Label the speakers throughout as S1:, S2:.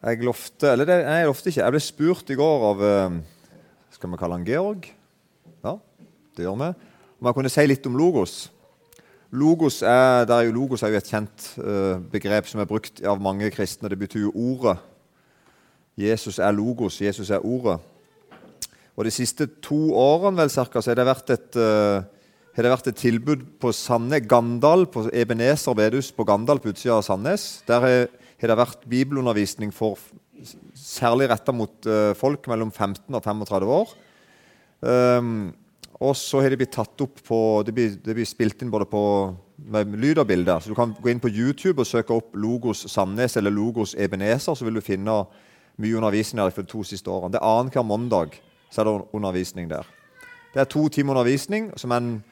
S1: Jeg lovte Eller det, nei, jeg lovte ikke. Jeg ble spurt i går av eh, Skal vi kalle han Georg? Ja, det gjør vi. Om jeg kunne si litt om logos. Logos er, er jo, logos er jo et kjent uh, begrep som er brukt av mange kristne. Det betyr jo ordet. Jesus er logos. Jesus er ordet. Og De siste to årene vel, cirka, så har det vært et, uh, det vært et tilbud på Sandnes, Gandal, på Ebenezer bedehus på Gandal på utsida av Sandnes. Der har har det vært bibelundervisning for særlig retta mot uh, folk mellom 15 og 35 år. Um, og så har de blitt tatt opp på Det blir, det blir spilt inn både på med lyd og bilder. Så Du kan gå inn på YouTube og søke opp Logos Sandnes eller Logos Ebenezer, så vil du finne mye undervisning der for de to siste årene. Det er annenhver mandag så er det undervisning der. Det er to timer undervisning som er en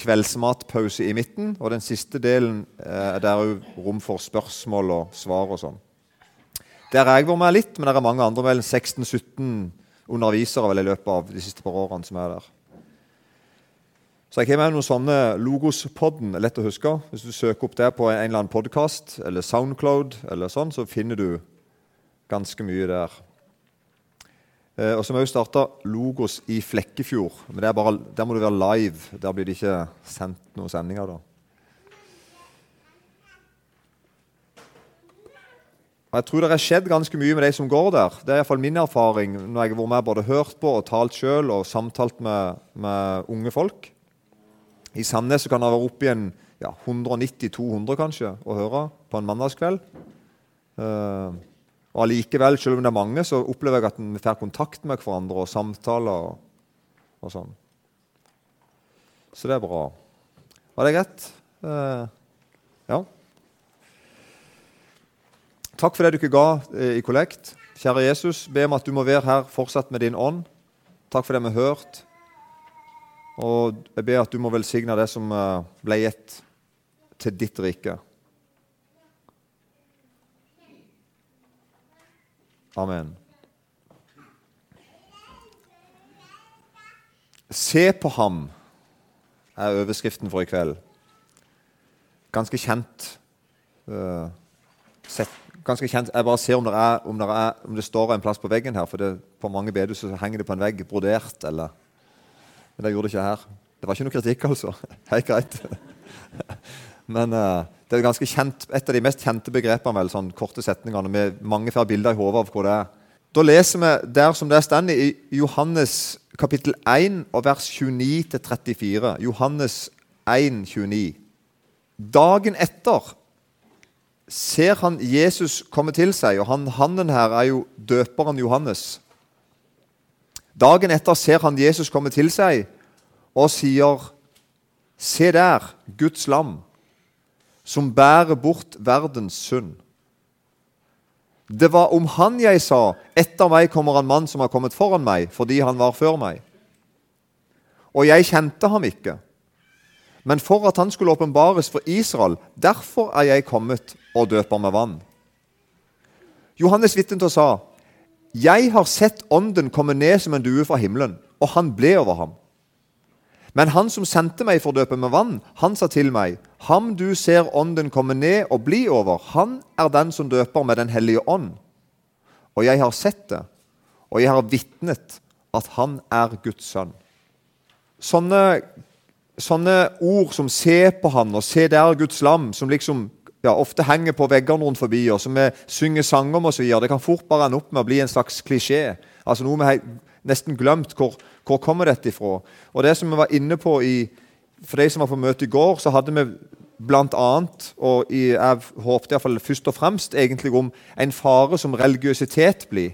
S1: kveldsmatpause i midten. Og den siste delen eh, der er jo rom for spørsmål og svar og sånn. Der har jeg vært med litt, men det er mange andre, vel 16-17 undervisere vel, i løpet av de siste par årene som er der. Så jeg har med noen sånne Logospodden, lett å huske. Hvis du søker opp det på en eller annen podkast eller Soundcloud, eller sånn, så finner du ganske mye der. Eh, og så har vi starta Logos i Flekkefjord. Men bare, der må du være live. Der blir det ikke sendt noen sendinger. da. Jeg tror det har skjedd ganske mye med de som går der. Det er iallfall min erfaring når jeg har vært med både hørt på og talt sjøl og samtalt med, med, unge folk. I Sandnes kan det være opp igjen en ja, 190-200 kanskje å høre på en mandagskveld. Uh, og allikevel, selv om det er mange, så opplever jeg at vi får kontakt med hverandre og samtaler. og, og sånn. Så det er bra. Var det greit? Eh, ja. Takk for det du ikke ga eh, i kollekt. Kjære Jesus, be om at du må være her fortsatt med din ånd. Takk for det vi har hørt. Og jeg ber at du må velsigne det som eh, ble gitt til ditt rike. Amen. Se på ham er overskriften for i kveld. Ganske kjent. Uh, sett ganske kjent. Jeg bare ser om det, er, om det, er, om det står en plass på veggen her. For det, på mange bedehus henger det på en vegg, brodert. eller... Men det gjorde det ikke her. Det var ikke noe kritikk, altså. Helt greit. Men uh, det er ganske kjent, et av de mest kjente begrepene, vel, sånn korte setningene med mange flere bilder i hodet av hvor det er. Da leser vi der som det står i Johannes kapittel 1 og vers 29-34. Johannes 1, 29. Dagen etter ser han Jesus komme til seg, og han, hannen her er jo døperen Johannes. Dagen etter ser han Jesus komme til seg og sier, 'Se der, Guds lam, som bærer bort verdens synd.' Det var om han jeg sa, 'Etter meg kommer en mann som har kommet foran meg', fordi han var før meg. Og jeg kjente ham ikke men for at han skulle åpenbares for Israel. Derfor er jeg kommet og døper med vann. Johannes vitnet og sa, 'Jeg har sett Ånden komme ned som en due fra himmelen', og han ble over ham. Men han som sendte meg for å døpe med vann, han sa til meg, 'Ham du ser Ånden komme ned og bli over, han er den som døper med Den hellige ånd.' Og jeg har sett det, og jeg har vitnet at han er Guds sønn. Sånne sånne ord som 'se på han' og 'se der Guds lam', som liksom ja, ofte henger på veggene rundt forbi, og som vi synger sanger om osv., det kan fort bare ende opp med å bli en slags klisjé. Altså Noe vi har nesten glemt. Hvor, hvor kommer dette ifra? Og det som vi var inne på i, For de som var på møte i går, så hadde vi annet, og jeg håpte iallfall først og fremst egentlig om en fare som religiøsitet blir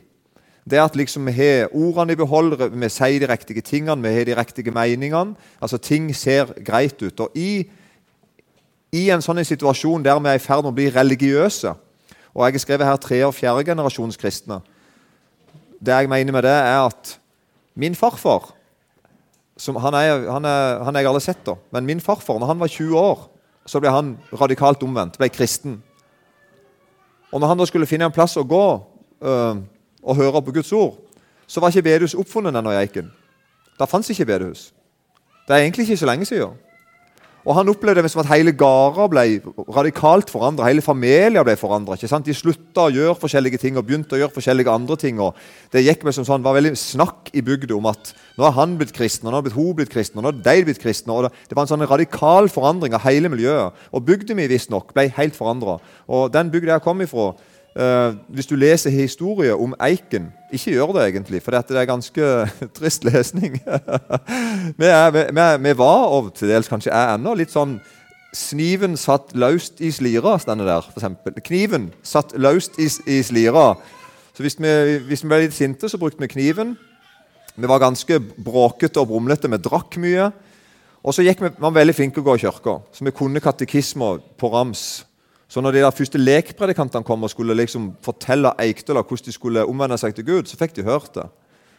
S1: det at liksom vi har ordene i behold, vi sier de riktige tingene, vi har de riktige meningene. altså Ting ser greit ut. Og i, i en sånn situasjon der vi er i ferd med å bli religiøse Og jeg har skrevet her tre- og fjerdegenerasjons kristne. Det jeg mener med det, er at min farfar som, han, er, han, er, han er jeg aldri sett, da. Men min farfar, når han var 20 år, så ble han radikalt omvendt. Ble kristen. Og når han da skulle finne en plass å gå øh, og høre på Guds ord, så var ikke bedehus oppfunnet ennå i Eiken. Da fantes ikke bedehus. Det er egentlig ikke så lenge siden. Og Han opplevde det som at hele gårder ble radikalt forandra. Hele familier ble forandra. De slutta å gjøre forskjellige ting og begynte å gjøre forskjellige andre ting. og Det gikk med som sånn, var veldig snakk i bygda om at nå er han blitt kristen, og nå er hun blitt kristen, og nå er de blitt kristne. og Det var en sånn radikal forandring av hele miljøet. Og bygda mi visstnok ble helt forandra. Den bygda jeg kom ifra, Uh, hvis du leser historie om Eiken Ikke gjør det, egentlig, for det er ganske trist lesning. vi, er, vi, vi, var, og til dels kanskje er ennå, litt sånn Sniven satt løst i slira, står det der. For eksempel. Kniven satt løst i, i slira. Så hvis vi, hvis vi, ble litt sinte, så brukte vi kniven. Vi var ganske bråkete og brumlete. Vi drakk mye. Og så gikk vi, var veldig flinke til å gå i kirka, så vi kunne katekismer på rams. Så når de der første lekpredikantene kom og skulle liksom fortelle Eikdøla hvordan de skulle omvende seg til Gud, så fikk de hørt det.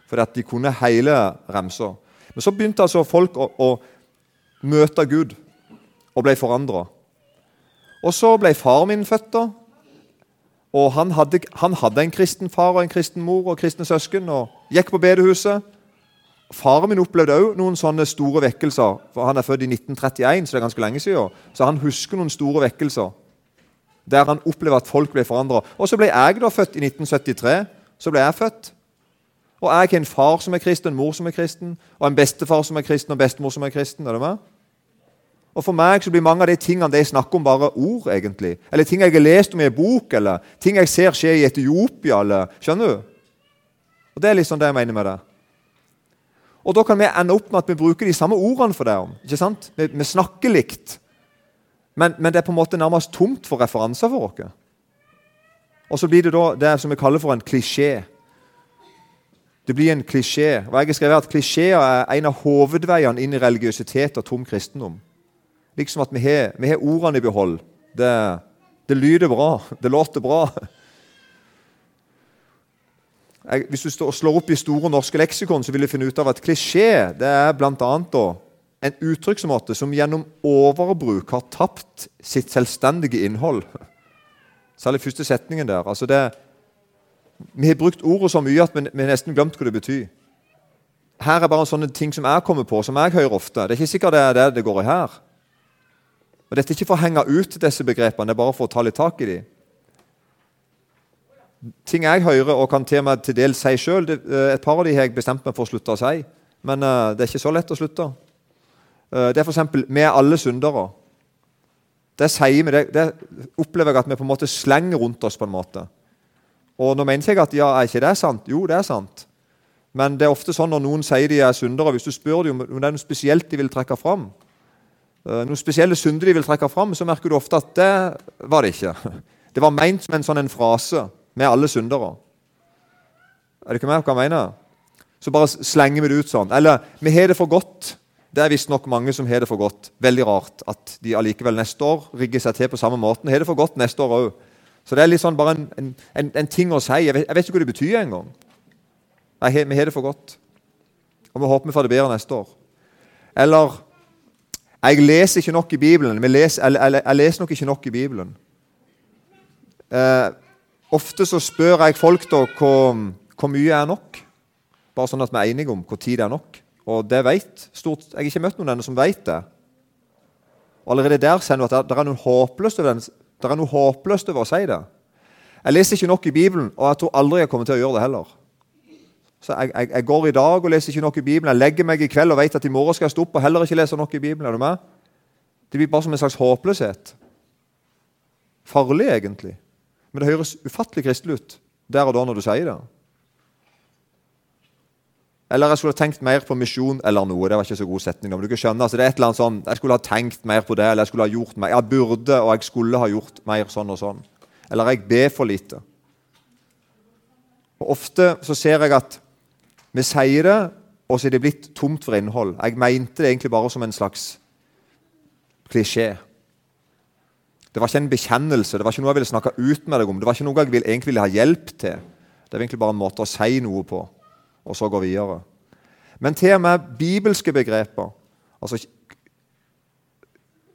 S1: Fordi at de kunne hele remsa. Men så begynte altså folk å, å møte Gud og ble forandra. Og så ble far min født. da. Og han hadde, han hadde, en kristen far og en kristen mor og kristne søsken og gikk på bedehuset. Faren min opplevde òg noen sånne store vekkelser. for Han er født i 1931, så det er ganske lenge siden. Så han husker noen store vekkelser der han opplever at folk ble forandra. Og så ble jeg da født i 1973. Så ble jeg født. Og jeg har en far som er kristen, en mor som er kristen, og en bestefar som er kristen, og bestemor som er kristen. er det med? Og For meg så blir mange av de tingene de snakker om, bare ord. egentlig. Eller ting jeg har lest om i en bok, eller ting jeg ser skje i Etiopia. eller, Skjønner du? Og Det er liksom det jeg mener med det. Og Da kan vi ende opp med at vi bruker de samme ordene for det. ikke sant? Vi, vi snakker likt. Men, men, det er på en måte nærmest tomt for referanser for oss. Og så blir det da det som vi kaller for en klisjé. Det blir en klisjé. Og jeg har skrevet at Klisjeer er en av hovedveiene inn i religiøsitet og tom kristendom. Liksom at vi har, vi har ordene i behold. Det, det, lyder bra. Det låter bra. Jeg, hvis du slår opp i Store norske leksikon, så vil du finne ut av at klisjé det er blant annet da, en uttrykksmåte som gjennom overbruk har tapt sitt selvstendige innhold. Særlig første setningen der. Altså det, vi har brukt ordet så mye at vi, har nesten glemt hva det betyr. Her er bare sånne ting som jeg kommer på, som jeg hører ofte. Det er ikke sikkert det er det det går i her. Og Dette er ikke for å henge ut disse begrepene, det er bare for å ta litt tak i dem. Ting jeg hører og kan til meg til dels si sjøl, eh, et par av de har jeg bestemt meg for å slutte å si. Men uh, det er ikke så lett å slutte. Eh, det er f.eks.: Vi er alle syndere. Det sier vi, det, det, opplever jeg at vi på en måte slenger rundt oss. på en måte. Og Nå mener jeg at ja, er ikke det sant? Jo, det er sant. Men det er ofte sånn når noen sier de er syndere, hvis du spør dem om det er noe spesielt de vil trekke fram, eh, noen spesielle synder de vil trekke fram, så merker du ofte at det var det ikke. Det var ment som en sånn en frase. Vi er alle syndere. Er det ikke meg hva jeg mener? Så bare slenger vi det ut sånn. Eller vi har det for godt. Det er visstnok mange som har det for godt. Veldig rart at de allikevel neste år rigger seg til på samme måten. Har det for godt neste år òg. Så det er litt sånn bare en, en, en ting å si. Jeg vet, jeg vet, ikke hva det betyr engang. Vi har det for godt. Og vi håper vi får det bedre neste år. Eller Jeg leser ikke nok i Bibelen. Leser, jeg, jeg, jeg leser nok ikke nok i Bibelen. Eh, ofte så spør jeg folk da hvor, hvor mye er nok. Bare sånn at vi er enige om hvor tid det er nok. Og det vet stort, Jeg har ikke møtt noen ennå som vet det. Og Allerede der ser du at det, over, det er noe håpløst over å si det. Jeg leser ikke nok i Bibelen, og jeg tror aldri jeg kommer til å gjøre det heller. Så jeg, jeg, jeg, går i dag og leser ikke nok i Bibelen. Jeg legger meg i kveld og vet at i morgen skal jeg stå opp og heller ikke lese nok i Bibelen. Er du med? Det blir bare som en slags håpløshet. Farlig, egentlig. Men det høres ufattelig kristelig ut der og da når du sier det. Eller jeg skulle ha tenkt mer på misjon eller noe. Det var ikke så god setning. Men du kan skjønne, altså det er et eller annet sånn, Jeg skulle ha tenkt mer på det, eller jeg skulle ha gjort mer. Jeg burde og jeg skulle ha gjort mer sånn og sånn. Eller jeg ber for lite. Og Ofte så ser jeg at vi sier det, og så er det blitt tomt for innhold. Jeg mente det egentlig bare som en slags klisjé. Det var ikke en bekjennelse, det var ikke noe jeg ville snakke ut med deg om. Det var ikke noe jeg egentlig ville ha hjelp til. Det var egentlig bare en måte å si noe på og så gå videre. Men til og med bibelske begreper, altså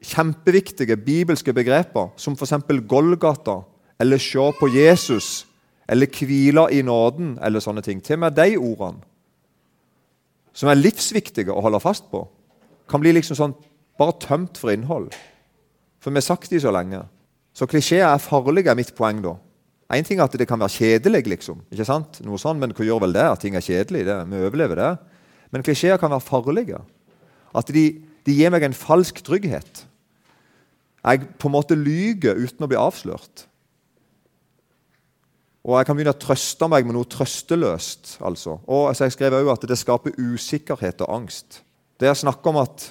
S1: kjempeviktige bibelske begreper, som f.eks. Golgata, eller se på Jesus, eller hvile i nåden, eller sånne ting. Til og med de ordene, som er livsviktige å holde fast på, kan bli liksom sånn Bare tømt for innhold. For vi har sagt de så lenge. Så klisjeer er farlige, er mitt poeng da. Én ting er at det kan være kjedelig, liksom. ikke sant? Noe sånt, Men hva gjør vel det at ting er kjedelig? Det, vi overlever det. Men klisjeer kan være farlige. At de, de gir meg en falsk trygghet. Jeg på en måte lyger uten å bli avslørt. Og jeg kan begynne å trøste meg med noe trøsteløst. altså. Og altså, Jeg skrev òg at det skaper usikkerhet og angst. Det å snakke om at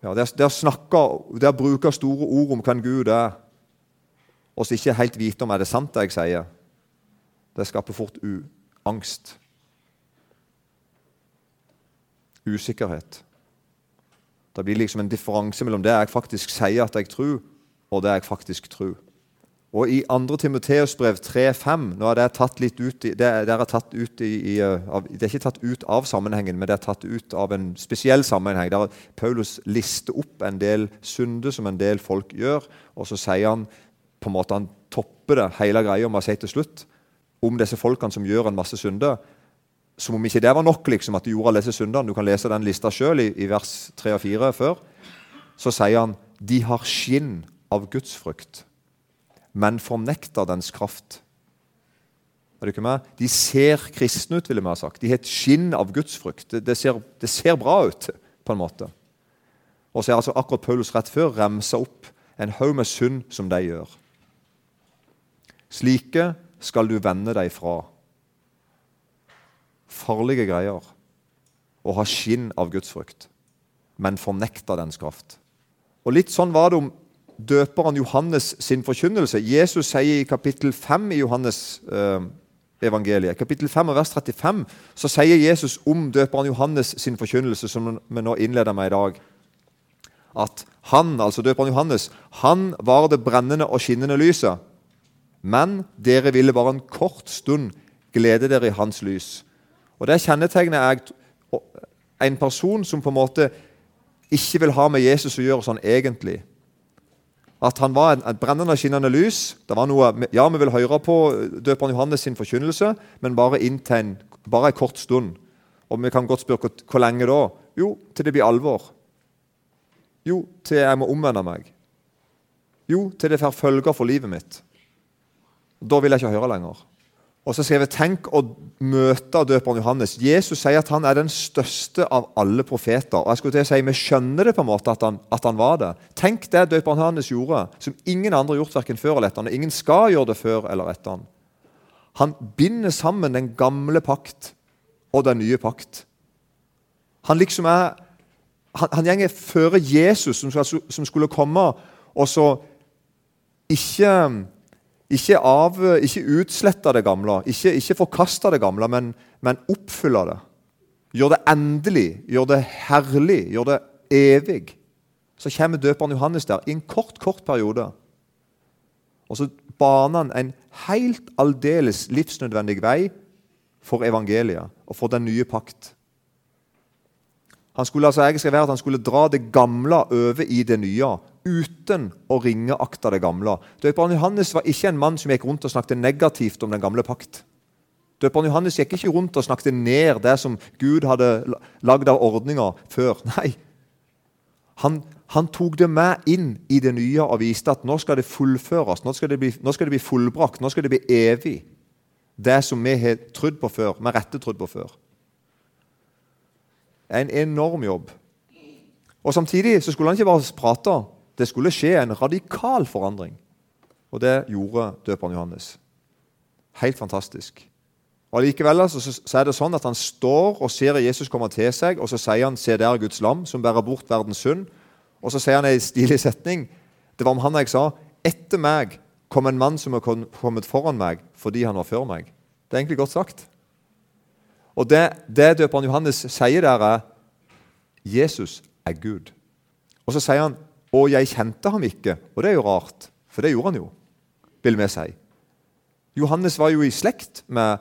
S1: ja, det, er, det, er snakke, det å bruke store ord om hvem Gud er, og så ikke helt vite om er det sant det jeg sier, det skaper fort angst. Usikkerhet. Det blir liksom en differanse mellom det jeg faktisk sier at jeg tror, og det jeg faktisk tror. Og i 2. Timoteus brev 3,5 Nå er det tatt litt ut, i, det, er tatt ut i, i, av, det er ikke tatt ut av sammenhengen, men det er tatt ut av en spesiell sammenheng. Der Paulus lister opp en del synder som en del folk gjør, og så sier han på en måte han topper det hele greia med å si til slutt om disse folkene som gjør en masse synder. Som om ikke det var nok liksom, at de gjorde disse syndene. Du kan lese den lista sjøl i, i vers 3 og 4 før. Så sier han de har skinn av Guds frykt, men fornekter dens kraft. Er du ikke med? De ser kristne ut, ville vi ha sagt. De har et skinn av gudsfrykt. Det, det, ser, det ser bra ut, på en måte. Og så er altså akkurat Paulus rett før remsa opp en haug med synd som de gjør. Slike skal du vende deg fra. Farlige greier. Å ha skinn av gudsfrykt, men fornekter dens kraft. Og Litt sånn var det om døperen Johannes sin forkynnelse. Jesus sier i kapittel 5 i Johannes eh, evangeliet, kapittel 5 og vers 35, så sier Jesus om døperen Johannes sin forkynnelse, som vi nå innleder med i dag, at han, altså døperen Johannes, han var det brennende og skinnende lyset. Men dere ville bare en kort stund glede dere i hans lys. Og Det kjennetegner jeg en person som på en måte ikke vil ha med Jesus å gjøre sånn egentlig at han var et brennende skinnende lys. Det var noe, ja, Vi vil høre på døperen Johannes sin forkynnelse, men bare inntil en, bare en kort stund. Og vi kan godt spørre hvor lenge da? Jo, til det blir alvor. Jo, til jeg må omvende meg. Jo, til det får følger for livet mitt. Da vil jeg ikke høre lenger. Og så skriver jeg, Tenk å møte døperen Johannes. Jesus sier at han er den største av alle profeter. Og jeg skulle til å si, Vi skjønner det på en måte at han, at han var det. Tenk det døperen Johannes gjorde, som ingen andre har gjort verken før eller etter han, og ingen skal gjøre det før eller etter han. Han binder sammen den gamle pakt og den nye pakt. Han liksom er Han, han gjenger føre Jesus, som, som skulle komme, og så ikke ikke, av, ikke utslette det gamle, ikke, ikke forkaste det gamle, men, men oppfylle det. Gjør det endelig, gjør det herlig, gjør det evig. Så kommer døperen Johannes der i en kort, kort periode. Og så baner han en helt aldeles livsnødvendig vei for evangeliet og for den nye pakt. Han skulle altså egentlig være at han skulle dra det gamle over i det nye uten å ringeakte det gamle. Døperen Johannes var ikke en mann som gikk rundt og snakket negativt om den gamle pakt. Døperen Johannes gikk ikke rundt og snakket ned det som Gud hadde lagd av ordninger før. Nei. Han, han, tok det med inn i det nye og viste at nå skal det fullføres. Nå skal det bli, nå skal det bli fullbrakt. Nå skal det bli evig. Det som vi har trodd på før, med rette trodd på før. Er en enorm jobb. Og Samtidig så skulle han ikke bare prate. Det skulle skje en radikal forandring. Og det gjorde døperen Johannes. Helt fantastisk. Og Likevel så, så er det sånn at han står og ser Jesus komme til seg, og så sier han 'Se der Guds lam, som bærer bort verdens synd'. Og så sier han en stilig setning. Det var om han jeg sa 'Etter meg kom en mann som har kommet foran meg fordi han var før meg'. Det er egentlig godt sagt. Og Det, det døperen Johannes sier der, er Jesus er Gud. Og så sier han 'Og jeg kjente ham ikke'. Og det er jo rart, for det gjorde han jo, vil vi si. Johannes var jo i slekt med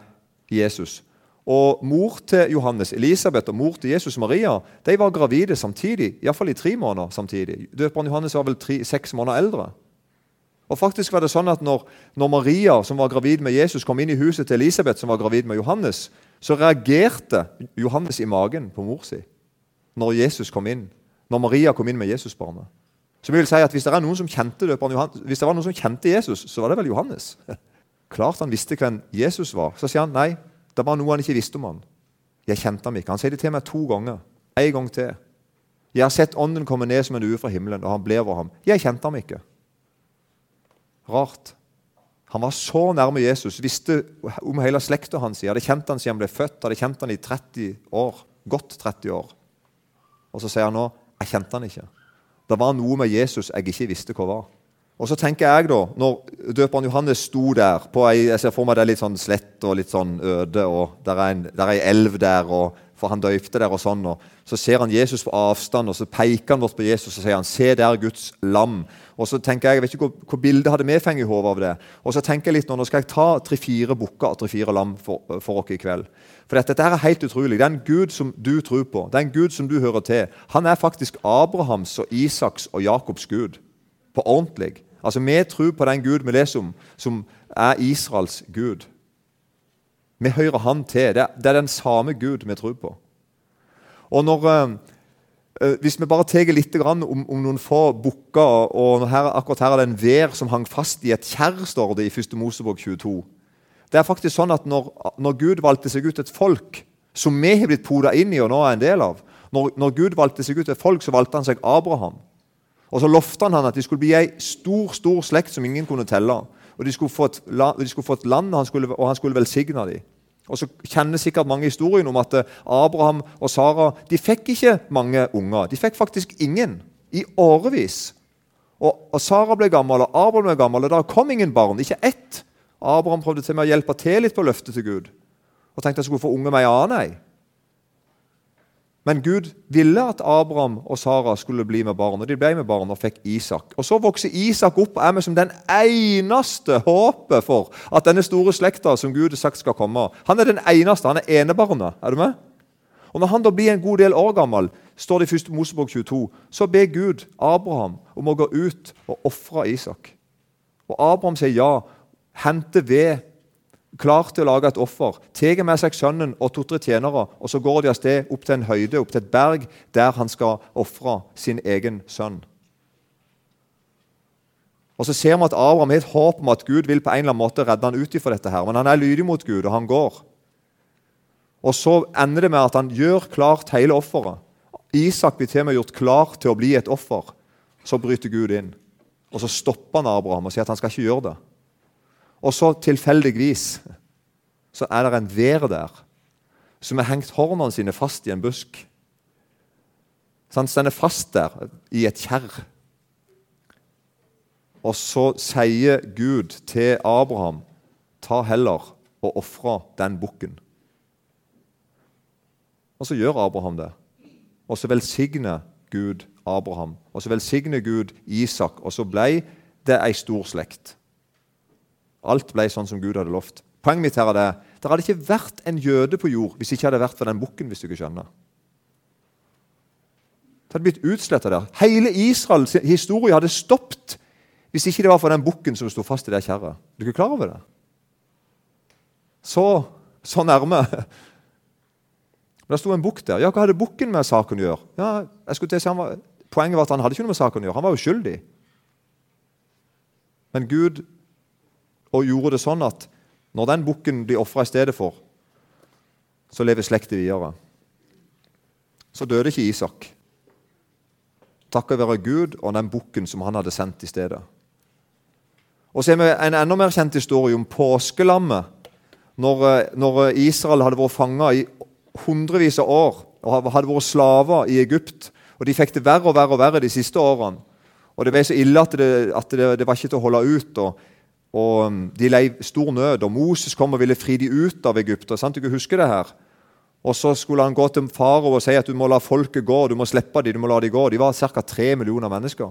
S1: Jesus. Og Mor til Johannes, Elisabeth og mor til Jesus Maria de var gravide samtidig, iallfall i tre måneder samtidig. Døperen Johannes var vel tre, seks måneder eldre. Og faktisk var det sånn at når, når, Maria, som var gravid med Jesus, kom inn i huset til Elisabeth, som var gravid med Johannes, så reagerte Johannes i magen på mor si når Jesus kom inn. når Maria kom inn med Jesusbarnet. Så vil si at Hvis det, er noen som døperen hvis det var noen som kjente Jesus, så var det vel Johannes. Klart han visste hvem Jesus var. Så sier han nei, det var noe han ikke visste om han. Jeg kjente ham ikke. Han sier det til meg to ganger. En gang til. Jeg har sett Ånden komme ned som en due fra himmelen, og han ble over ham. Jeg kjente ham ikke. Rart. Han var så nærme Jesus, visste om hele slekta hans. Hadde kjent han siden han ble født, hadde kjent han i 30 år. Godt 30 år. Og så sier han nå jeg kjente han ikke. Det var noe med Jesus jeg ikke visste hva var. Og så tenker jeg da, Når døperen Johannes sto der på ei, Jeg ser for meg det er litt sånn slett og litt sånn øde, og der er en, ei elv der, og, for han døypte der. og sånn, og Så ser han Jesus på avstand, og så peker han bort på Jesus og sier han, se der Guds lam. Og så tenker Jeg jeg vet ikke hvor, bildet hadde vi fengt i hodet av det. Og så tenker jeg litt nå, nå skal jeg ta tre-fire bukker og tre-fire lam for, dere i kveld. For dette, dette er helt utrolig. Det er en Gud som du tror på. Det er en Gud som du hører til. Han er faktisk Abrahams og Isaks og Jakobs Gud. På ordentlig. Altså, Vi tror på den Gud vi leser om, som er Israels Gud. Vi hører han til. Det er, den samme Gud vi tror på. Og når, øh, Hvis vi bare tar litt om, om, noen få bukker og her, Akkurat her er det en vær som hang fast i et kjerr, står det i 1. Mosebok 22. Det er faktisk sånn at når, når, Gud valgte seg ut et folk som vi har blitt poda inn i og nå er en del av når, når, Gud valgte seg ut et folk, så valgte han seg Abraham. Og så lovte han han at de skulle bli ei stor stor slekt som ingen kunne telle. Og De skulle få et, de skulle få land, og han skulle, og han skulle velsigne dem. Og så kjenner sikkert mange historien om at eh, Abraham og Sara de fikk ikke mange unger. De fikk faktisk ingen i årevis. Og, og Sara ble gammel, og Abraham ble gammel, og da kom ingen barn. Ikke ett. Abraham prøvde til med å hjelpe til litt på løftet til Gud og tenkte jeg skulle få unge med ei annen ei. Men Gud ville at Abraham og Sara skulle bli med barn, og de ble med barn og fikk Isak. Og Så vokser Isak opp og er med som den eneste håpet for at denne store slekta som Gud har sagt skal komme. Han er den eneste, han er enebarnet. Er du med? Og Når han da blir en god del år gammel, står det i 1. Mosebok 22, så ber Gud Abraham om å gå ut og ofre Isak. Og Abraham sier ja, henter ved, klar til å lage et offer, tar med seg sønnen og to-tre tjenere, og så går de av sted opp til en høyde, opp til et berg, der han skal ofre sin egen sønn. Og Så ser vi at Abraham har et håp om at Gud vil på en eller annen måte redde han ut ifra dette. her, Men han er lydig mot Gud, og han går. Og Så ender det med at han gjør klart hele offeret. Isak blir til og med gjort klar til å bli et offer. Så bryter Gud inn. Og Så stopper han Abraham og sier at han skal ikke gjøre det. Og så tilfeldigvis så er det en vær der som har hengt hornene sine fast i en busk. Så han stender fast der i et kjerr. Og så sier Gud til Abraham, ta heller og ofre den bukken. Og så gjør Abraham det. Og så velsigner Gud Abraham. Og så velsigner Gud Isak. Og så ble det ei stor slekt. Alt ble sånn som Gud hadde lovt. Poenget mitt her er det det hadde ikke vært en jøde på jord hvis det ikke hadde vært for den bukken. hvis du ikke skjønner. Det hadde blitt utsletta der. Hele Israels historie hadde stoppet hvis ikke det var for den bukken som sto fast i det kjerret. Er du ikke klar over det? Så, så nærme. Men det sto en bukk der. Ja, Hva hadde bukken med saken å gjøre? Ja, jeg skulle til å si var, Poenget var at han hadde ikke noe med saken å gjøre. Han var uskyldig. Men Gud og gjorde det sånn at når den bukken blir ofra i stedet for, så lever slekta videre. Så døde ikke Isak. Takket være Gud og den bukken som han hadde sendt i stedet. Og så har vi en enda mer kjent historie om påskelammet. Når, eh, når Israel hadde vært fanga i hundrevis av år og hadde vært slaver i Egypt. Og De fikk det verre og verre og verre de siste årene. Og Det ble så ille at det, at det, det var ikke til å holde ut. og og um, De lei stor nød, og Moses kom og ville fri de ut av Egypt. Sant? Du husker det her? Og Så skulle han gå til farao og si at du må la folket gå, du må slippe dem, du må la dem gå. De var ca. tre millioner mennesker.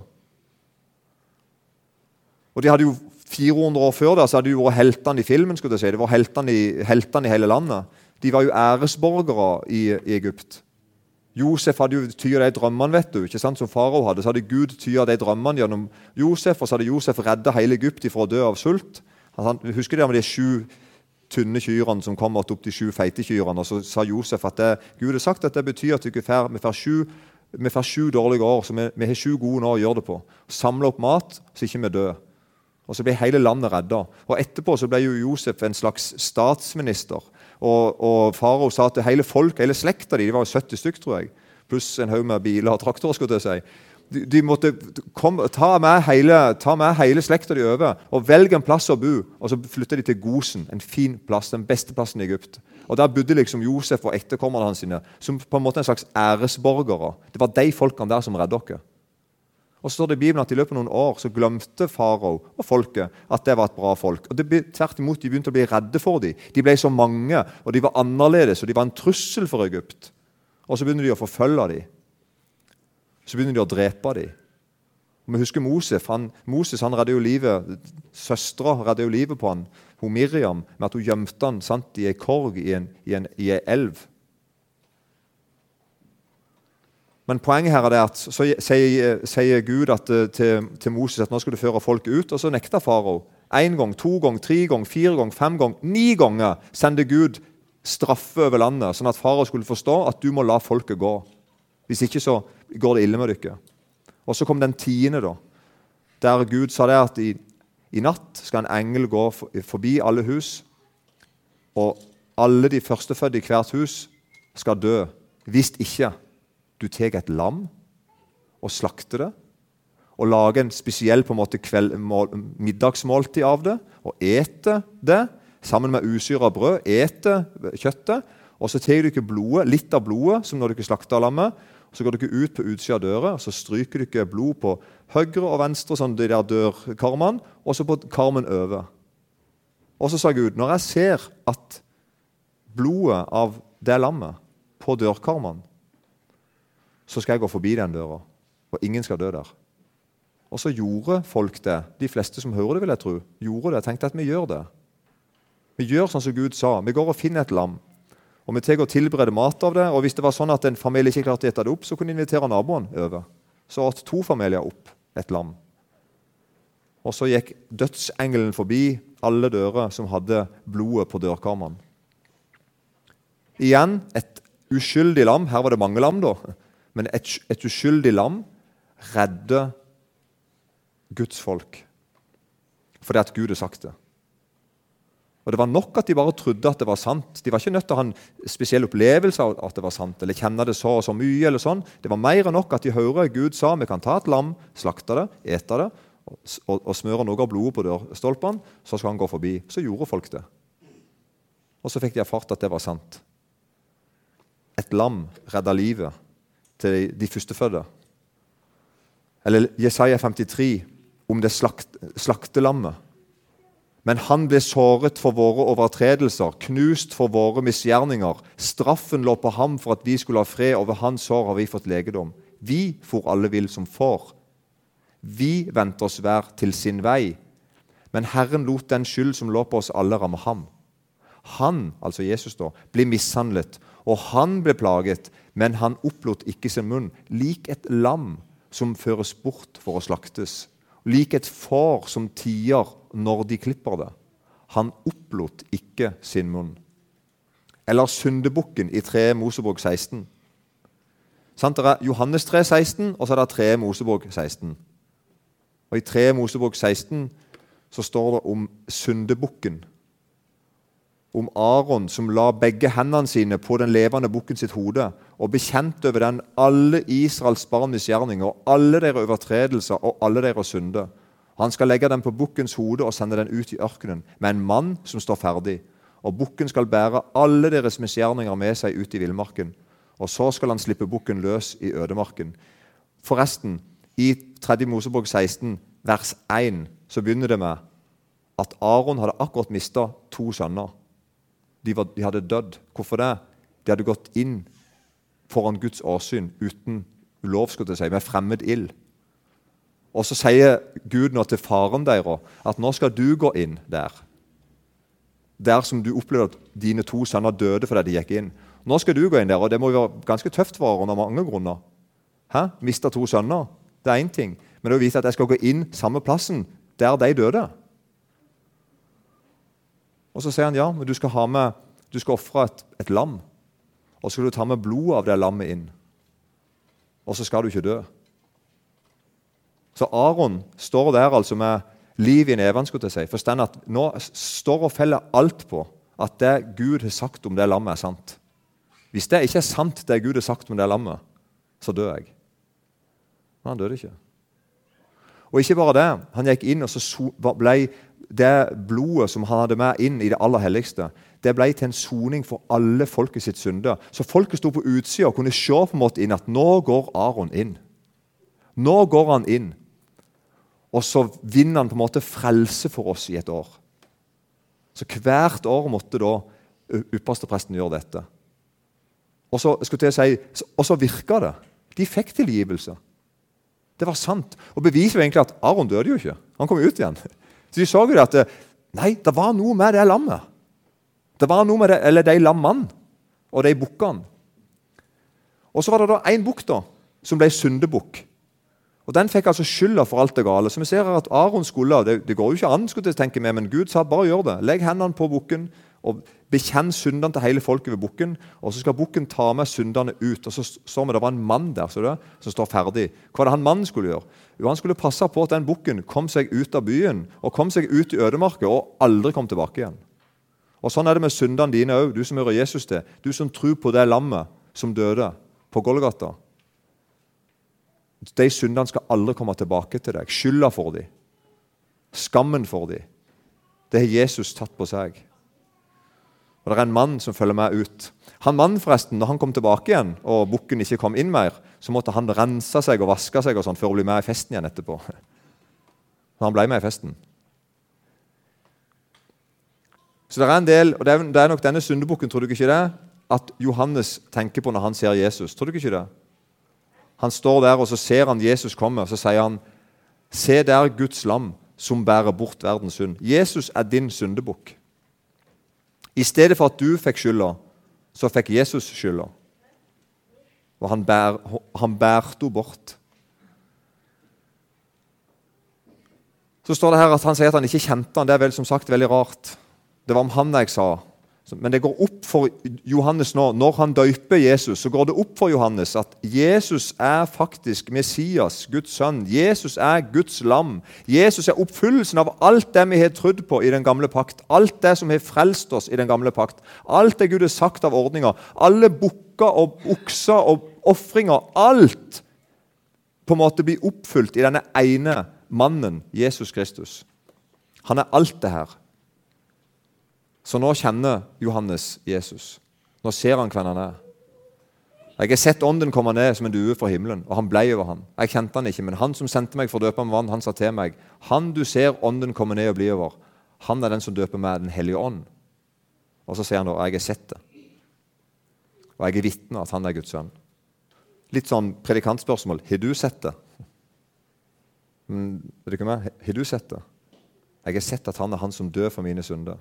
S1: Og de hadde jo 400 år før da, så hadde de vært heltene i filmen. skulle jeg si. De var heltene i, heltene i hele landet. De var jo æresborgere i, i Egypt. Josef hadde jo tyr de drømmene vet du, ikke sant, som farao hadde. Så hadde Gud tyr de drømmene gjennom Josef, og så hadde Josef redda hele Egypt fra å dø av sult. Han, husker dere de sju tynne kyrne som kom opp de sju feite kyrne? Og så sa Josef at det, Gud har sagt at det betyr at vi får sju vi får sju dårlige år, så vi, vi har sju gode år å gjøre det på. Samle opp mat, så ikke vi dør. Og Så ble hele landet redda. Og Etterpå så ble jo Josef en slags statsminister. Og, og Farao sa til hele folk, hele slekta de, de var jo 70 stykk, tror jeg, pluss en haug med biler og traktorer. skulle jeg si. De, de måtte kom, ta med hele, ta med hele slekta de over og velge en plass å bo. Og så flytta de til Gosen, en fin plass, den beste plassen i Egypt. Og Der bodde liksom Josef og etterkommerne hans sine, som på en måte en slags æresborgere. Det var de folkene der som redda dere. Og så står det i Bibelen at I løpet av noen år så glemte farao og folket at det var et bra folk. Og det, Tvert imot, De begynte å bli redde for dem. De ble så mange, og de var annerledes, og de var en trussel for Egypt. Og så begynner de å forfølge dem. Så begynner de å drepe dem. Og Vi husker Moses. Han, Moses han redde jo livet, Søstera redde jo livet på han, hun Miriam, med at hun gjemte han sant, i ei korg i en, i en, i en elv. Men poenget her er at så sier Gud at, eh, til, til, Moses at nå skal du føre folk ut, og så nekter farao. Én gang, to gang, tre gang, fire gang, fem gang, ni ganger sender Gud straffe over landet, sånn at farao skulle forstå at du må la folket gå. Hvis ikke så går det ille med dere. Og så kom den tiende, da, der Gud sa det at i, i natt skal en engel gå forbi alle hus, og alle de førstefødte i hvert hus skal dø. Hvis ikke du tar et lam og slakter det, og lager en spesiell en måte kveld, mål, middagsmåltid av det, og eter det sammen med usyra brød. Eter kjøttet. Og så tar dere blodet, litt av blodet, som når dere slakter lammet. Så går dere ut på utsida av døra og så stryker dere blod på høyre og venstre, sånn de der dørkarmene, og så på karmen over. Og så sa Gud, når jeg ser at blodet av det lammet på dørkarmene så skal jeg gå forbi den døra, og ingen skal dø der. Og så gjorde folk det. De fleste som hører det, vil jeg tro, gjorde det. Tenkte at vi gjør det. Vi gjør sånn som Gud sa. Vi går og finner et lam. Og vi tar og tilbereder mat av det. Og hvis det var sånn at en familie ikke klarte å spise det opp, så kunne de invitere naboen over. Så åt to familier opp et lam. Og så gikk dødsengelen forbi alle dører som hadde blodet på dørkarmene. Igjen et uskyldig lam. Her var det mange lam, da. Men et, et uskyldig lam redder Guds folk fordi at Gud har sagt det. Og Det var nok at de bare trodde at det var sant. De var ikke nødt til å ha en spesiell opplevelse av at det var sant, eller kjenne det så og så mye. eller sånn. Det var mer enn nok at de hører Gud sa vi kan ta et lam, slakte det, ete det og, og, smøre noe av blodet på dørstolpene, så skal han gå forbi. Så gjorde folk det. Og så fikk de erfart at det var sant. Et lam redda livet til de førstefødte. Eller Jesaja 53 om det slakt, slaktelammet. Men han ble såret for våre overtredelser, knust for våre misgjerninger. Straffen lå på ham for at vi skulle ha fred, og ved hans sår har vi fått legedom. Vi for alle vill som får. Vi vendte oss hver til sin vei. Men Herren lot den skyld som lå på oss alle, ramme ham. Han, altså Jesus, da, ble mishandlet, og han ble plaget, men han opplot ikke sin munn, lik et lam som føres bort for å slaktes, lik et får som tier når de klipper det. Han opplot ikke sin munn. Eller syndebukken i 3 Mosebok 16. Sant, det er Johannes 3, 16, og så er det 3 Mosebok 16. Og I 3 Mosebok 16 så står det om syndebukken om Aron som la begge hendene sine på den levende bukken sitt hode og bekjente over den alle Israels barn misgjerninger, alle deres overtredelser og alle deres synder. Han skal legge den på bukkens hode og sende den ut i ørkenen med en mann som står ferdig. Og bukken skal bære alle deres misgjerninger med seg ut i villmarken. Og så skal han slippe bukken løs i ødemarken. Forresten, i 3. Mosebok 16, vers 1, så begynner det med at Aron hadde akkurat mista to sønner. De, var, de hadde dødd. Hvorfor det? De hadde gått inn foran Guds åsyn uten lov, skulle jeg si, med fremmed ild. Og så sier Gud nå til faren deres at nå skal du gå inn der. Der som du opplevde at dine to sønner døde fordi de gikk inn. Nå skal du gå inn der, og det må jo være ganske tøft for henne av mange grunner. Hæ? Mista to sønner, det er én ting. Men det å vite at jeg skal gå inn samme plassen der de døde og Så sier han ja, men du skal, ha skal ofre et, et lam. Og så skal du ta med blodet av det lammet inn. og så skal du ikke dø. Så Aron står der altså med liv i neven. skulle jeg si. Forstand at Nå står og feller alt på at det Gud har sagt om det lammet, er sant. Hvis det ikke er sant, det Gud har sagt om det lammet, så dør jeg. Men han døde ikke. Og ikke bare det. Han gikk inn, og så ble det blodet som han hadde med inn i det aller helligste, det ble til en soning for alle folket sitt synder. Så folket sto på utsida og kunne se på en måte inn at nå går Aron inn. Nå går han inn. Og så vinner han på en måte frelse for oss i et år. Så hvert år måtte da ypperstepresten gjøre dette. Og så, skulle jeg si, og så virka det. De fikk tilgivelse. Det var sant. Og beviset var egentlig at Aron døde jo ikke. Han kom ut igjen. Så de så jo at nei, det var noe med det lammet. Det var noe med det, eller de lammene og de bukkene. Og så var det da én bukk som ble syndebukk. Og Den fikk altså skylda for alt det gale. Så vi ser her at Aron skulle, Det, det går jo ikke an, skulle jeg tenke meg, men Gud sa bare gjør det. Legg hendene på bukken og bekjenn syndene til hele folket ved bukken. Og så skal bukken ta med syndene ut. Og så står vi, Det var en mann der det, som står ferdig. Hva var det han mannen skulle gjøre? Jo, Han skulle passe på at den bukken kom seg ut av byen og kom seg ut i ødemarka og aldri kom tilbake igjen. Og Sånn er det med syndene dine òg, du som hører Jesus til. Du som tror på det lammet som døde på Golgata. De syndene skal aldri komme tilbake til deg. Skylda for dem. Skammen for dem. Det har Jesus tatt på seg. Og Det er en mann som følger meg ut. Han mannen forresten, når han kom tilbake igjen, og bukken ikke kom inn mer, så måtte han rense seg og vaske seg og sånn før å bli med i festen igjen etterpå. Så han ble med i festen. Så det er en del, og det er, det er nok denne syndebukken, tror du ikke det? At Johannes tenker på når han ser Jesus. Tror du ikke det? Han står der, og så ser han Jesus komme, og så sier han Se der Guds lam som bærer bort verdens synd. Jesus er din syndebukk. I stedet for at du fikk skylda, så fikk Jesus skylda. Og han, bær, han bærte henne bort. Så står det her at Han sier at han ikke kjente han. Det er vel som sagt veldig rart. Det var om han jeg sa. Men det går opp for Johannes nå. Når han døyper Jesus, så går det opp for Johannes at Jesus er faktisk Messias, Guds sønn. Jesus er Guds lam. Jesus er oppfyllelsen av alt det vi har trodd på i den gamle pakt. Alt det som har frelst oss i den gamle pakt. Alt det Gud har sagt av ordninger. Alle bukker og okser og ofringer. Alt på en måte blir oppfylt i denne ene mannen, Jesus Kristus. Han er alt det her. Så nå kjenner Johannes Jesus. Nå ser han hvem han er. Jeg har sett ånden komme ned som en due fra himmelen, og han blei over ham. Jeg kjente han ikke, men han som sendte meg for å døpe med vann, han sa til meg, han du ser ånden komme ned og bli over, han er den som døper meg Den hellige ånd. Og så sier han da, jeg har sett det. Og jeg er vitne at han er Guds sønn. Litt sånn predikantspørsmål. Har du sett det? Er det ikke meg? Har du sett det? Jeg har sett at han er han som dør for mine synder.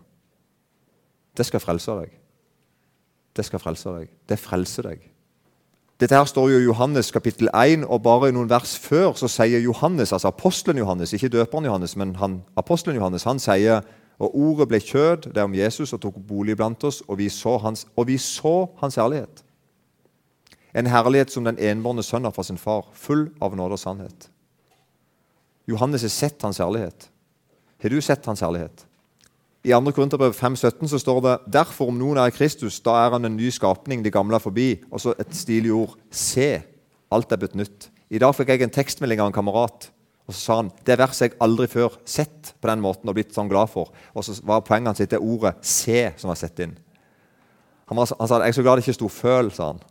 S1: Det skal frelse deg. Det skal frelse deg. Det frelser deg. Dette her står jo i Johannes kapittel 1, og bare i noen vers før så sier Johannes, altså apostelen Johannes, ikke døperen Johannes, men han, apostelen Johannes, han sier og ordet ble kjød, det er om Jesus, og tok bolig blant oss, og vi så hans, og vi så hans herlighet. En herlighet som den enbårne sønn har fra sin far, full av nåde og sannhet. Johannes har sett hans herlighet. Har du sett hans herlighet? I 2. Korinterbrev 5,17 så står det derfor om noen er Kristus, da er han en ny skapning, de gamle er forbi. Og så et stilig ord. Se, alt er blitt nytt. I dag fikk jeg en tekstmelding av en kamerat. Og så sa han det verset jeg aldri før sett på den måten og blitt sånn glad for. Og så var poenget hans det ordet 'se' som var sett inn. Han, var, han sa jeg er så glad det ikke sto 'føl', sa han.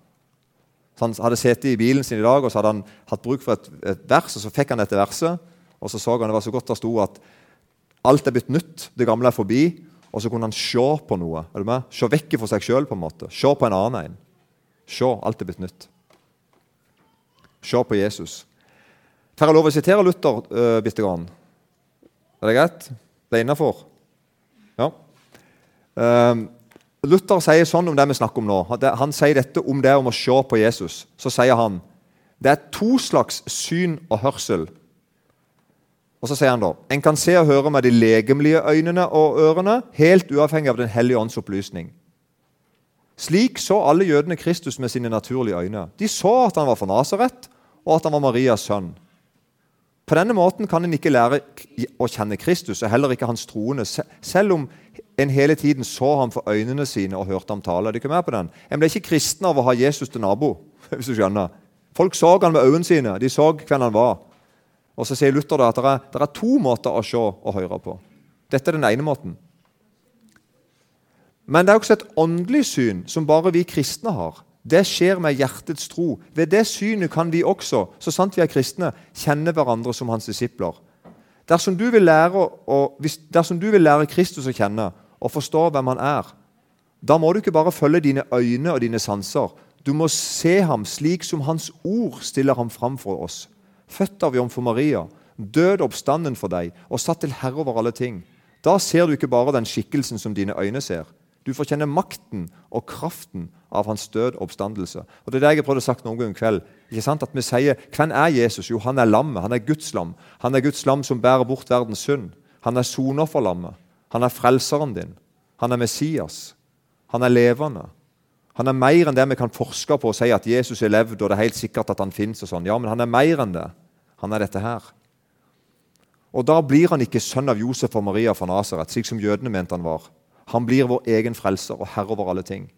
S1: Så Han hadde sittet i bilen sin i dag og så hadde han hatt bruk for et, et vers, og så fikk han dette verset. Og så så han det var så godt det sto at Alt er blitt nytt, det gamle er forbi. Og så kunne han se på noe. er du med? Se vekk fra seg sjøl. Se på en annen en. Se, alt er blitt nytt. Se på Jesus. Får jeg lov å sitere Luther uh, bitte grann? Er det greit? Det er innafor? Ja. Uh, Luther sier sånn om det vi snakker om nå. Han sier dette om det om å se på Jesus. Så sier han det er to slags syn og hørsel og så sier han da en kan se og høre med de legemlige øynene og ørene, helt uavhengig av Den hellige ånds opplysning. Slik så alle jødene Kristus med sine naturlige øyne. De så at han var fra Nasaret, og at han var Marias sønn. På denne måten kan en ikke lære å kjenne Kristus og heller ikke hans troende, selv om en hele tiden så ham for øynene sine og hørte ham tale. Er ikke med på den? En ble ikke kristen av å ha Jesus til nabo. hvis du skjønner. Folk så han med øynene sine. De så hvem han var. Og Så sier Luther da at det er, det er to måter å se og høre på. Dette er den ene måten. Men det er også et åndelig syn som bare vi kristne har. Det skjer med hjertets tro. Ved det synet kan vi også, så sant vi er kristne, kjenne hverandre som hans disipler. Dersom du lære, å, dersom du vil lære Kristus å kjenne og forstå hvem han er, da må du ikke bare følge dine øyne og dine sanser. Du må se ham slik som hans ord stiller ham fram for oss. Født av jomfru Maria, død oppstanden for deg og satt til herre over alle ting. Da ser du ikke bare den skikkelsen som dine øyne ser. Du får kjenne makten og kraften av hans død oppstandelse. Og Det er det jeg har prøvd å sagt noen gang i kveld. Ikke sant? At Vi sier hvem er Jesus? Jo, han er lammet. Han er Guds lam. Han er Guds lam som bærer bort verdens synd. Han er soner for lammet. Han er frelseren din. Han er Messias. Han er levende. Han er mer enn det vi kan forske på og si at Jesus er levd, og det er helt sikkert at han fins. Sånn. Ja, men han er mer enn det. Han er dette her. Og Da blir han ikke sønn av Josef og Maria fra Nasaret, slik som jødene mente han var. Han blir vår egen frelser og herre over alle ting.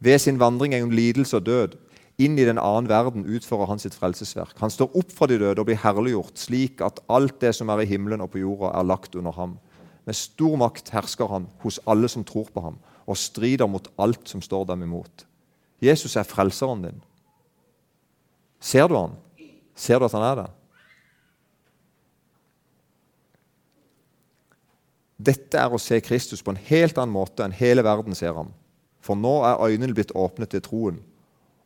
S1: Ved sin vandring gjennom lidelse og død inn i den annen verden utfører han sitt frelsesverk. Han står opp fra de døde og blir herliggjort, slik at alt det som er i himmelen og på jorda, er lagt under ham. Med stor makt hersker han hos alle som tror på ham, og strider mot alt som står dem imot. Jesus er frelseren din. Ser du han? Ser du at han er det? Dette er å se Kristus på en helt annen måte enn hele verden ser ham. For nå er øynene blitt åpnet til troen,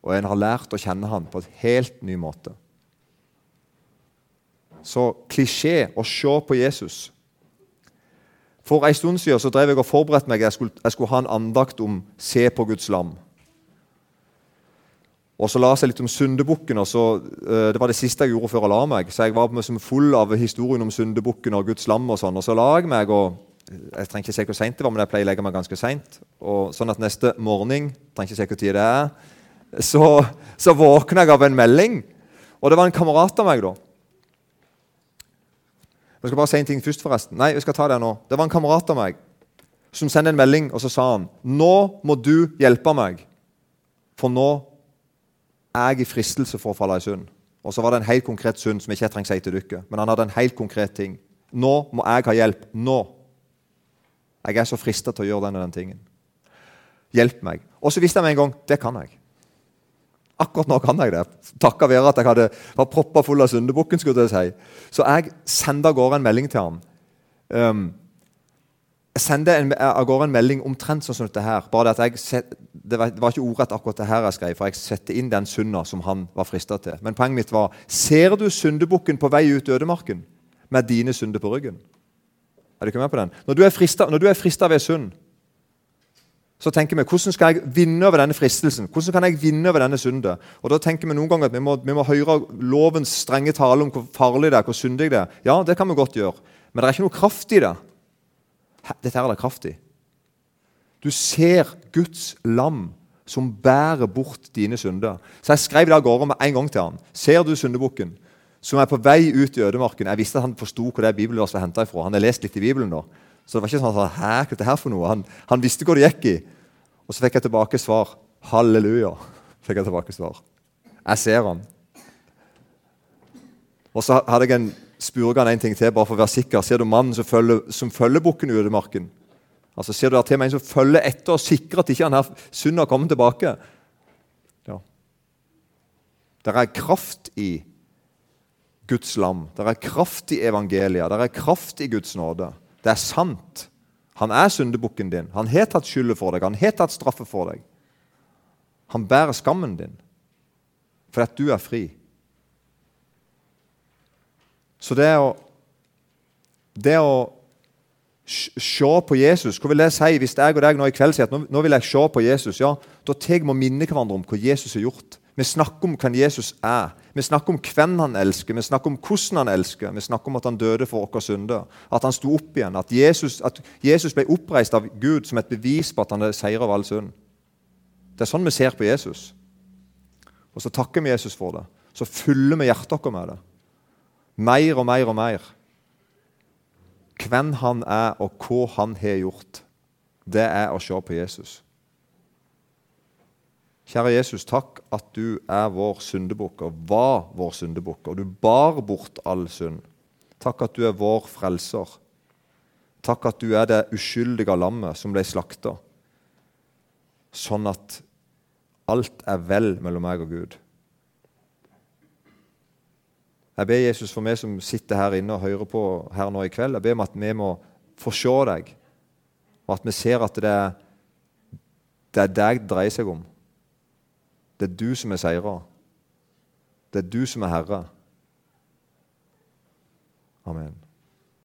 S1: og en har lært å kjenne ham på en helt ny måte. Så klisjé å se på Jesus. For en stund siden så drev jeg og forberedte meg. Jeg skulle, jeg skulle ha en andakt om 'se på Guds lam'. Og så la jeg litt om syndebukken. og så, uh, Det var det siste jeg gjorde før jeg la meg. Så jeg var med som full av historien om syndebukken og Guds lam. Og sånn, og så la jeg meg og Jeg trenger ikke se hvor seint det var, men jeg pleier å legge meg ganske seint. Sånn at neste morgen trenger ikke se hvor tid det er, så, så våkna jeg av en melding. Og det var en kamerat av meg, da. Jeg skal bare si en ting først, forresten. Nei, vi skal ta det nå. Det var en kamerat av meg som sendte en melding, og så sa han Nå må du hjelpe meg, for nå er jeg i fristelse for å falle i synd. Og så var det en helt konkret synd som jeg ikke trenger si til dere. Men han hadde en helt konkret ting. Nå må jeg ha hjelp. Nå. Jeg er så frista til å gjøre den og den tingen. Hjelp meg. Og så visste jeg med en gang det kan jeg. Akkurat nå kan jeg det. Takka være at jeg hadde, var proppa full av syndebukken. skulle jeg si. Så jeg sendte av gårde en melding til ham. Um, jeg sendte en, av gårde en melding omtrent sånn som dette her. bare at jeg, Det var, det var ikke ordrett akkurat det her jeg skrev, for jeg setter inn den synda som han var frista til. Men poenget mitt var Ser du syndebukken på vei ut ødemarken med dine synder på ryggen? Er du ikke med på den? Når du er frista ved synd, så tenker vi hvordan skal jeg vinne over denne fristelsen? Hvordan kan jeg vinne over denne synden? Og da tenker vi noen ganger at vi må, vi må høre lovens strenge tale om hvor farlig det er, hvor syndig det er. Ja, det kan vi godt gjøre, men det er ikke noe kraft i det. Dette er det kraft i. Du ser Guds lam som bærer bort dine synder. Så jeg skrev det av gårde med en gang til han. Ser du syndebukken som er på vei ut i ødemarken? Jeg visste at han forsto hvor det bibelverset var henta ifra. Han har lest litt i Bibelen da. Så det var ikke sånn at Hæ, hva er her for noe? Han, han, visste hvor det gikk i. Og så fikk jeg tilbake svar. Halleluja. fikk jeg tilbake svar. Jeg ser han. Og så hadde jeg en spurte han en ting til, bare for å være sikker. Ser du mannen som følger, som følger bukken i ødemarken? Altså, ser du der til meg en som følger etter og sikrer at ikke han her synda kommer tilbake? Ja. Det er kraft i Guds lam. Det er kraft i evangeliet. Det er kraft i Guds nåde. Det er sant. Han er syndebukken din. Han har tatt skylda for deg. Han har tatt straffe for deg. Han bærer skammen din fordi at du er fri. Så det å, det å se på Jesus Hva vil det si hvis jeg og deg nå i kveld sier at nå, nå vil jeg se på Jesus? Ja, Da tar vi og minner hverandre om hva Jesus har gjort. Vi snakker om hvem Jesus er. Vi snakker om hvem han elsker, vi snakker om hvordan han elsker. Vi snakker om at han døde for våre synder, at han sto opp igjen. At Jesus, at Jesus, ble oppreist av Gud som et bevis på at han er seier av all synd. Det er sånn vi ser på Jesus. Og så takker vi Jesus for det. så fyller vi hjertet vårt med det. Mer og mer og mer. Hvem han er, og hva han har gjort, det er å se på Jesus. Kjære Jesus, takk at du er vår syndebukk, og var vår syndebukk, og du bar bort all synd. Takk at du er vår frelser. Takk at du er det uskyldige lammet som ble slakta, sånn at alt er vel mellom meg og Gud. Jeg ber Jesus for meg som sitter her inne og hører på her nå i kveld, jeg ber om at vi må få se deg, og at vi ser at det er, det er deg det dreier seg om. Det er du som er seirer. Det er du som er herre. Amen.